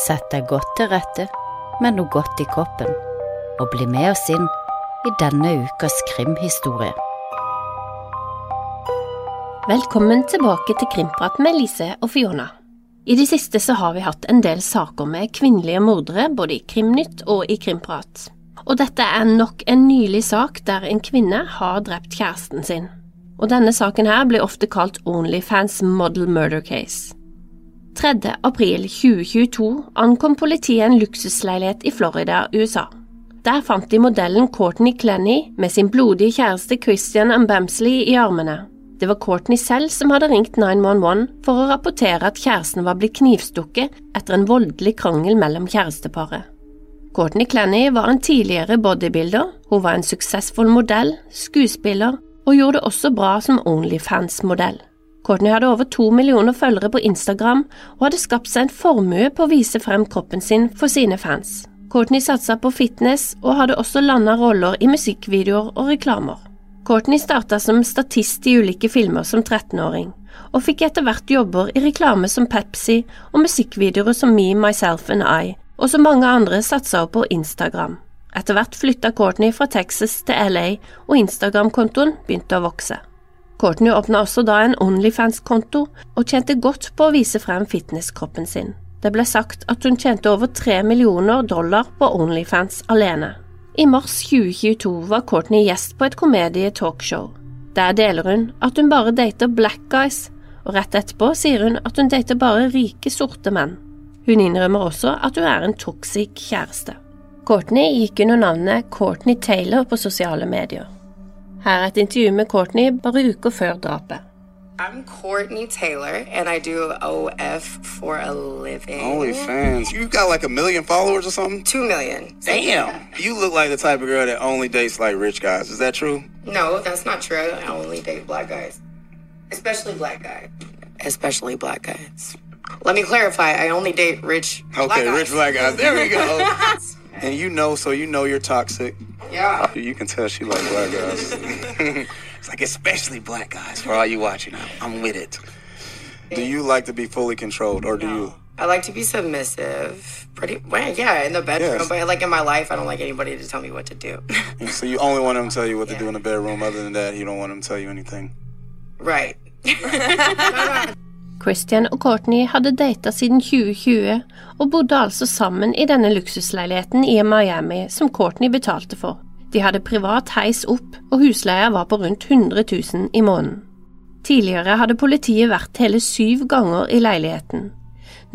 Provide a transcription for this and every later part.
Sett deg godt til rette med noe godt i koppen, og bli med oss inn i denne ukas krimhistorie. Velkommen tilbake til Krimprat med Lise og Fiona. I det siste så har vi hatt en del saker med kvinnelige mordere både i Krimnytt og i Krimprat. Og dette er nok en nylig sak der en kvinne har drept kjæresten sin. Og denne saken her blir ofte kalt Onlyfans Model Murder Case. 3. april 2022 ankom politiet en luksusleilighet i Florida, USA. Der fant de modellen Courtney Clenny med sin blodige kjæreste Christian Mbamsley i armene. Det var Courtney selv som hadde ringt 911 for å rapportere at kjæresten var blitt knivstukket etter en voldelig krangel mellom kjæresteparet. Courtney Clenny var en tidligere bodybuilder, hun var en suksessfull modell, skuespiller og gjorde det også bra som Onlyfans-modell. Courtney hadde over to millioner følgere på Instagram og hadde skapt seg en formue på å vise frem kroppen sin for sine fans. Courtney satsa på fitness og hadde også landa roller i musikkvideoer og reklamer. Courtney starta som statist i ulike filmer som 13-åring, og fikk etter hvert jobber i reklame som Pepsi og musikkvideoer som Me, Myself and I, og som mange andre satsa på Instagram. Etter hvert flytta Courtney fra Texas til LA, og Instagram-kontoen begynte å vokse. Courtney åpna også da en Onlyfans-konto, og tjente godt på å vise frem fitnesskroppen sin. Det ble sagt at hun tjente over tre millioner dollar på Onlyfans alene. I mars 2022 var Courtney gjest på et komedie-talkshow. Der deler hun at hun bare dater black guys, og rett etterpå sier hun at hun dater bare rike, sorte menn. Hun innrømmer også at hun er en toxic kjæreste. Courtney gikk under navnet Courtney Taylor på sosiale medier. Her er et intervju med Courtney bare uker før drapet. I'm Courtney Taylor, and I do OF for a living. OnlyFans. You got like a million followers or something? Two million. Damn. You look like the type of girl that only dates like rich guys. Is that true? No, that's not true. I only date black guys, especially black guys. Especially black guys. Let me clarify. I only date rich. black Okay, guys. rich black guys. There we go. and you know, so you know you're toxic. Yeah. Oh, you can tell she like black guys. it's like especially black guys. For all you watching, I'm, I'm with it. Do you like to be fully controlled, or do you? I like to be submissive. Pretty well, yeah, in the bedroom, Yes. but like in my life, I don't like anybody to tell me what to do. Mm, so you only want him to tell you what to do in the bedroom. Other than that, you don't want him to tell you anything. right. Christian og Courtney hadde data siden 2020, og bodde altså sammen i denne luksusleiligheten i Miami som Courtney betalte for. De hadde privat heis opp, og husleia var på rundt 100 000 i måneden. Tidligere hadde politiet vært hele syv ganger i leiligheten.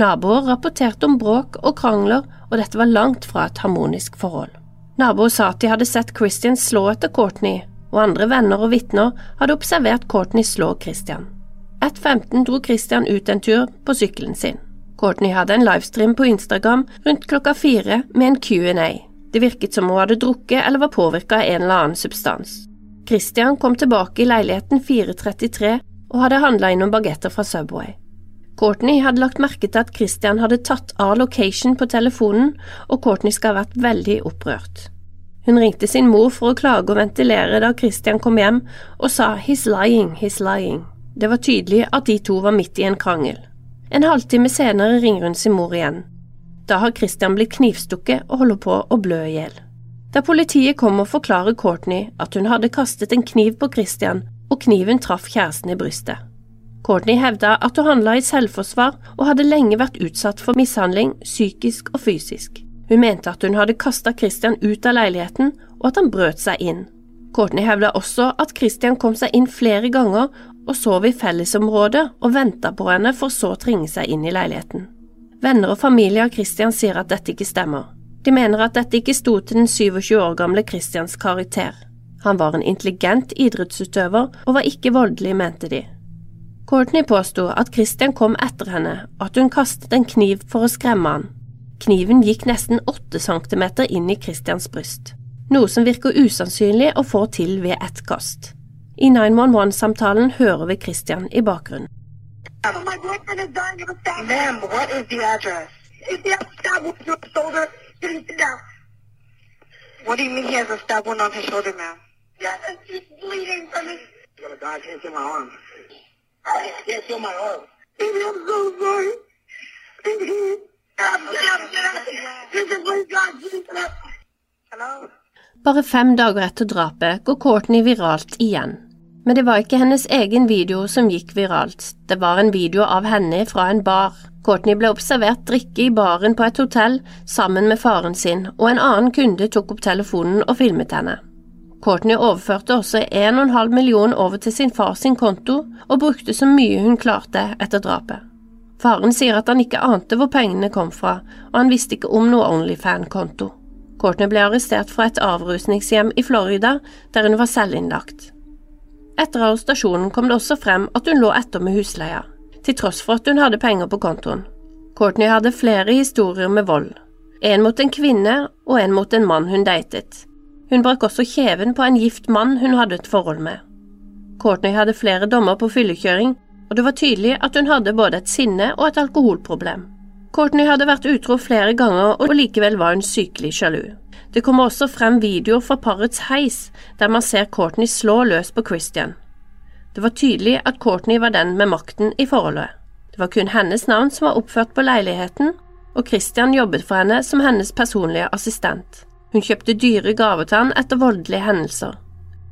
Naboer rapporterte om bråk og krangler, og dette var langt fra et harmonisk forhold. Naboer sa at de hadde sett Christian slå etter Courtney, og andre venner og vitner hadde observert Courtney slå Christian. 1.15 dro Christian ut en tur på sykkelen sin. Courtney hadde en livestream på Instagram rundt klokka fire med en Q&A. Det virket som hun hadde drukket eller var påvirka av en eller annen substans. Christian kom tilbake i leiligheten 433 og hadde handla inn noen bagetter fra Subway. Courtney hadde lagt merke til at Christian hadde tatt av location på telefonen, og Courtney skal ha vært veldig opprørt. Hun ringte sin mor for å klage og ventilere da Christian kom hjem, og sa he's lying, he's lying. Det var tydelig at de to var midt i en krangel. En halvtime senere ringer hun sin mor igjen. Da har Christian blitt knivstukket og holder på å blø i hjel. Da politiet kom og forklarer Courtney at hun hadde kastet en kniv på Christian, og kniven traff kjæresten i brystet. Courtney hevda at hun handla i selvforsvar og hadde lenge vært utsatt for mishandling, psykisk og fysisk. Hun mente at hun hadde kasta Christian ut av leiligheten, og at han brøt seg inn. Courtney hevda også at Christian kom seg inn flere ganger og sov i fellesområdet og venta på henne for så å trenge seg inn i leiligheten. Venner og familie av Christian sier at dette ikke stemmer. De mener at dette ikke sto til den 27 år gamle Christians karakter. Han var en intelligent idrettsutøver og var ikke voldelig, mente de. Courtney påsto at Christian kom etter henne, og at hun kastet en kniv for å skremme han. Kniven gikk nesten åtte centimeter inn i Christians bryst, noe som virker usannsynlig å få til ved ett kast. I 911-samtalen hører vi Christian i bakgrunnen. Oh what do you mean he has a stab wound on his shoulder, ma'am? Yes, he's bleeding from it. You're gonna die, can't feel my arm. I can't feel my arm. I'm so sorry. Hello? Bare fem dager etter drapet går Courtney viralt igjen. Men det var ikke hennes egen video som gikk viralt, det var en video av henne fra en bar. Courtney ble observert drikke i baren på et hotell sammen med faren sin, og en annen kunde tok opp telefonen og filmet henne. Courtney overførte også 1,5 million over til sin far sin konto, og brukte så mye hun klarte etter drapet. Faren sier at han ikke ante hvor pengene kom fra, og han visste ikke om noe Onlyfan-konto. Courtney ble arrestert fra et avrusningshjem i Florida, der hun var selvinnlagt. Etter arrestasjonen kom det også frem at hun lå etter med husleia, til tross for at hun hadde penger på kontoen. Courtney hadde flere historier med vold, en mot en kvinne og en mot en mann hun datet. Hun brakk også kjeven på en gift mann hun hadde et forhold med. Courtney hadde flere dommer på fyllekjøring, og det var tydelig at hun hadde både et sinne og et alkoholproblem. Courtney hadde vært utro flere ganger, og likevel var hun sykelig sjalu. Det kommer også frem videoer fra parets heis, der man ser Courtney slå løs på Christian. Det var tydelig at Courtney var den med makten i forholdet. Det var kun hennes navn som var oppført på leiligheten, og Christian jobbet for henne som hennes personlige assistent. Hun kjøpte dyre gaver til han etter voldelige hendelser.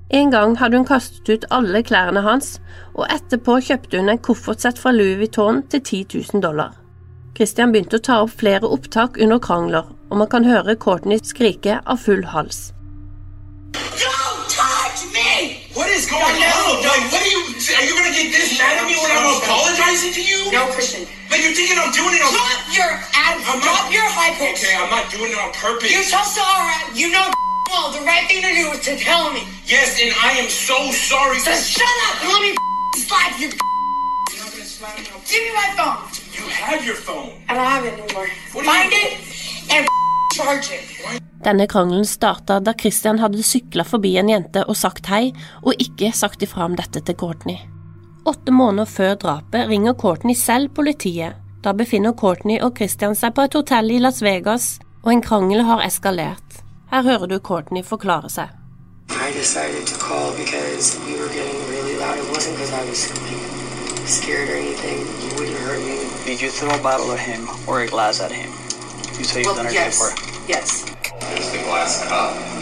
En gang hadde hun kastet ut alle klærne hans, og etterpå kjøpte hun en koffertsett fra Louis Vuitton til 10 000 dollar. Christian begynte å ta opp flere opptak under krangler, og man kan høre Courtney skrike av full hals. Don't touch me! What is going on? Like, what are you? Are you gonna get this mad at me when I'm apologizing to you? No, Christian. Like, you're thinking I'm doing it on Drop your ad, I'm drop not- your high pitch. Okay, I'm not doing it on purpose. You tell Sarah, you know well, the right thing to do is to tell me. yes, and I am so sorry. So shut up and let me slap you. You're not gonna slap me. Give me my phone. You have your phone. I don't have it anymore. What do you- Find it and charge it. Denne krangelen starta da Christian hadde sykla forbi en jente og sagt hei, og ikke sagt ifra om dette til Courtney. Åtte måneder før drapet ringer Courtney selv politiet. Da befinner Courtney og Christian seg på et hotell i Las Vegas, og en krangel har eskalert. Her hører du Courtney forklare seg. I decided to call because we were getting really loud. It wasn't because I was scared or anything. Did you throw a bottle at him or a glass at him? You say you've Well, done it yes. before. Yes.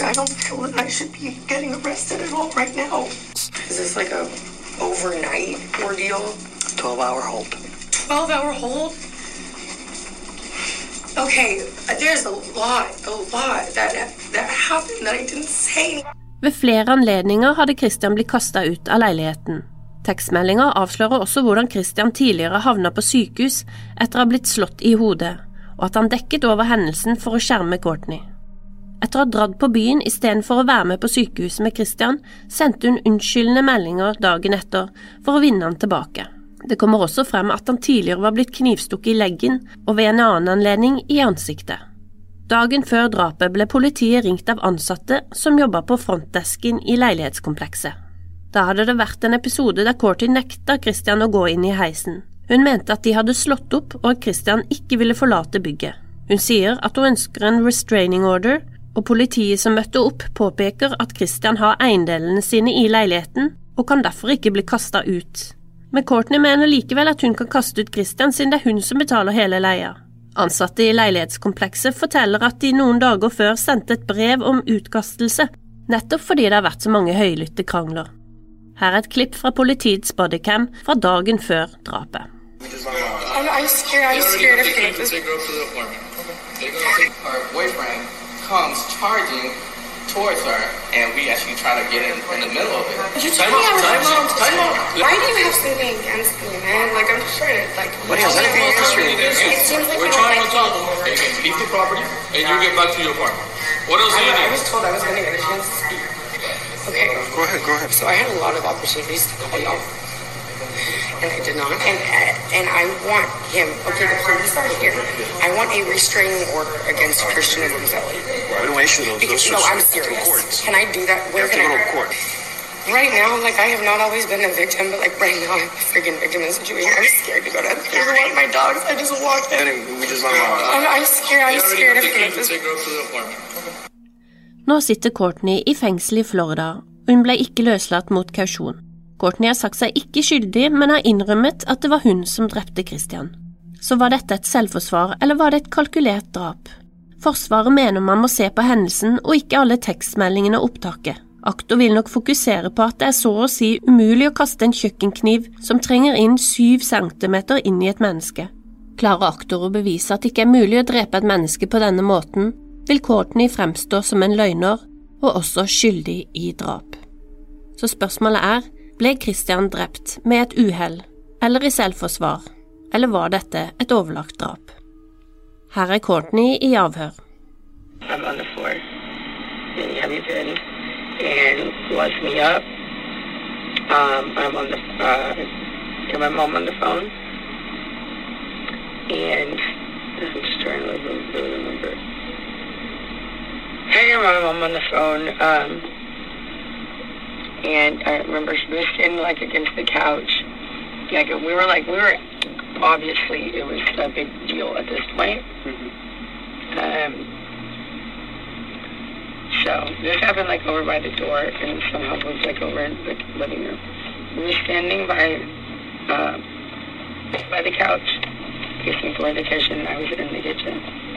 I don't feel that I should be getting arrested at all right now. Is this like a overnight ordeal? 12 hour hold. 12 hour hold? Okay, uh, there's a lot, a lot that that happened that I didn't say. Ved flere anledninger hadde Christian blitt kasta ut av leiligheten. Tekstmeldinger avslører også hvordan Christian tidligere havna på sykehus etter å ha blitt slått i hodet, og at han dekket over hendelsen for å skjerme Courtney. Etter å ha dratt på byen istedenfor å være med på sykehuset med Christian, sendte hun unnskyldende meldinger dagen etter for å vinne han tilbake. Det kommer også frem at han tidligere var blitt knivstukket i leggen og ved en annen anledning i ansiktet. Dagen før drapet ble politiet ringt av ansatte som jobba på frontdesken i leilighetskomplekset. Da hadde det vært en episode der Courtney nekta Christian å gå inn i heisen. Hun mente at de hadde slått opp og at Christian ikke ville forlate bygget. Hun sier at hun ønsker en restraining order, og politiet som møtte opp påpeker at Christian har eiendelene sine i leiligheten og kan derfor ikke bli kasta ut. Men Courtney mener likevel at hun kan kaste ut Christian siden det er hun som betaler hele leia. Ansatte i leilighetskomplekset forteller at de noen dager før sendte et brev om utkastelse, nettopp fordi det har vært så mange høylytte krangler. Her er et klipp fra politiets bodycam fra dagen før drapet. I'm, I'm scared. I'm scared of him. Her up to the apartment. Take her up to Her boyfriend comes charging towards her, and we actually try to get in, in the middle of it. You told me I was Time out, time out. Why do you have something against me, man? Like I'm just trying to like. What has anything against you? It seems like We're trying to talk. me. Okay, okay, leave the property, and you get back to your apartment. What else do you I, I need? was told I was going to get a chance to speak. Okay. Go ahead, go ahead. So I had a lot of opportunities to call y'all, and I did not. And uh, and I want him. Okay, the police are here. I want a restraining order against Christian and Roselli. We don't issue those. Because those no, I'm serious. Can I do that? Where can go I to court. Right now, like I have not always been a victim, but like right now, I'm a freaking victim in the situation. I'm scared to go down there to walk my dogs. I just walked in. Anyway, we just let them out. I'm, I'm scared. I'm scared of the to take her up to the apartment. Nå sitter Courtney i fengsel i Florida, og hun ble ikke løslatt mot kausjon. Courtney har sagt seg ikke skyldig, men har innrømmet at det var hun som drepte Christian. så var dette et selvforsvar, eller var det et kalkulert drap? Forsvaret mener man må se på hendelsen og ikke alle tekstmeldingene og opptaket. Aktor vil nok fokusere på at det er så å si umulig å kaste en kjøkkenkniv som trenger inn syv centimeter inn i et menneske. Klarer aktor å bevise at det ikke er mulig å drepe et menneske på denne måten, vil Courtney fremstå som en løgner og også skyldig i drap. Så spørsmålet er, ble Christian drept med et uhell eller i selvforsvar, eller var dette et overlagt drap? Her er Courtney i avhør. I'm on the floor, and heavy bed, and was me up. Um, I'm on the, uh, get my mom on the phone, and I'm just trying to remember. Hey, my mom on the phone, um, and I remember she was sitting like against the couch. Like we were like we were obviously it was a big deal at this point. Um, so this happened like over by the door, and somehow was like over in the living room. We were standing by uh, by the couch, facing toward the kitchen. I was in the kitchen,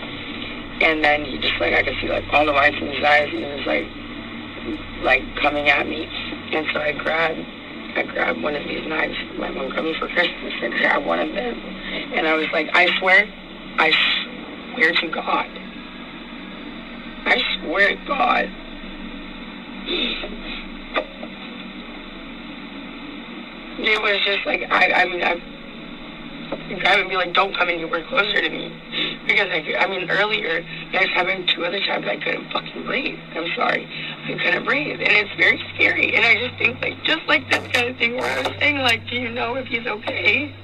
and then he just like I could see like all the whites in his eyes, and he was like like coming at me, and so I grabbed I grabbed one of these knives. My mom got me for Christmas. I grabbed one of them, and I was like, I swear, I swear to God, I swear to God. It was just like I, I mean, I grab and be like, "Don't come anywhere closer to me," because I, I mean, earlier I was having two other times I couldn't fucking breathe. I'm sorry, I couldn't breathe, and it's very scary. And I just think like, just like this kind of thing where I was saying like, do you know if he's okay?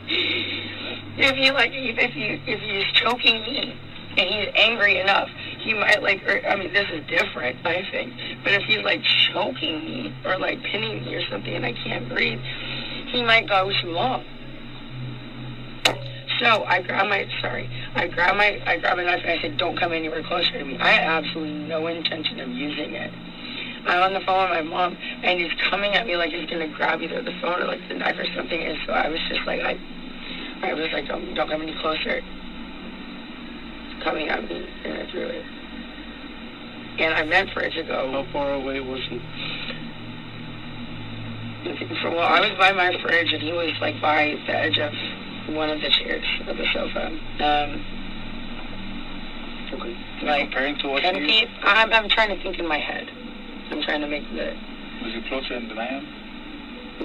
If he like, if he if he's choking me and he's angry enough, he might like, or, I mean, this is different, I think. But if he's like choking me or like pinning me or something and I can't breathe, he might go too long. So I grab my sorry, I grab my I grab my knife and I said, "Don't come anywhere closer to me." I had absolutely no intention of using it. I'm on the phone with my mom, and he's coming at me like he's gonna grab either the phone or like the knife or something. And so I was just like, I, I was like, "Don't don't come any closer." Coming at me, and I threw it. And I meant for it to go. How far away was he? For, well, I was by my fridge, and he was like by the edge of one of the chairs of the sofa. Um, Okay. like Comparing to what ten you- feet. I'm, I'm trying to think in my head. I'm trying to make the Was it closer than I am?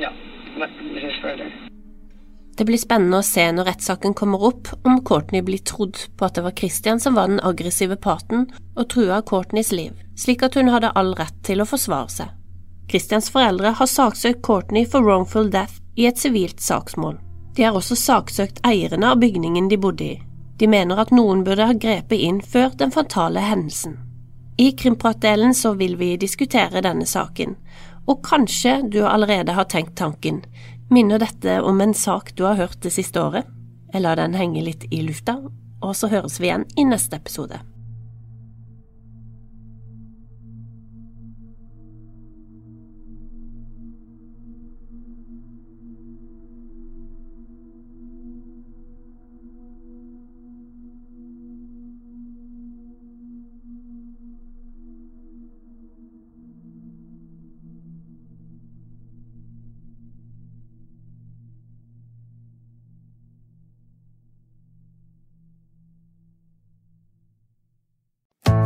no, further. Det blir spennende å se når rettssaken kommer opp, om Courtney blir trodd på at det var Christian som var den aggressive parten og trua Courtneys liv, slik at hun hadde all rett til å forsvare seg. Christians foreldre har saksøkt Courtney for wrongful death i et sivilt saksmål. De har også saksøkt eierne av bygningen de bodde i. De mener at noen burde ha grepet inn før den fatale hendelsen. I Krimpratdelen så vil vi diskutere denne saken, og kanskje du allerede har tenkt tanken, minner dette om en sak du har hørt det siste året? Jeg lar den henge litt i lufta, og så høres vi igjen i neste episode.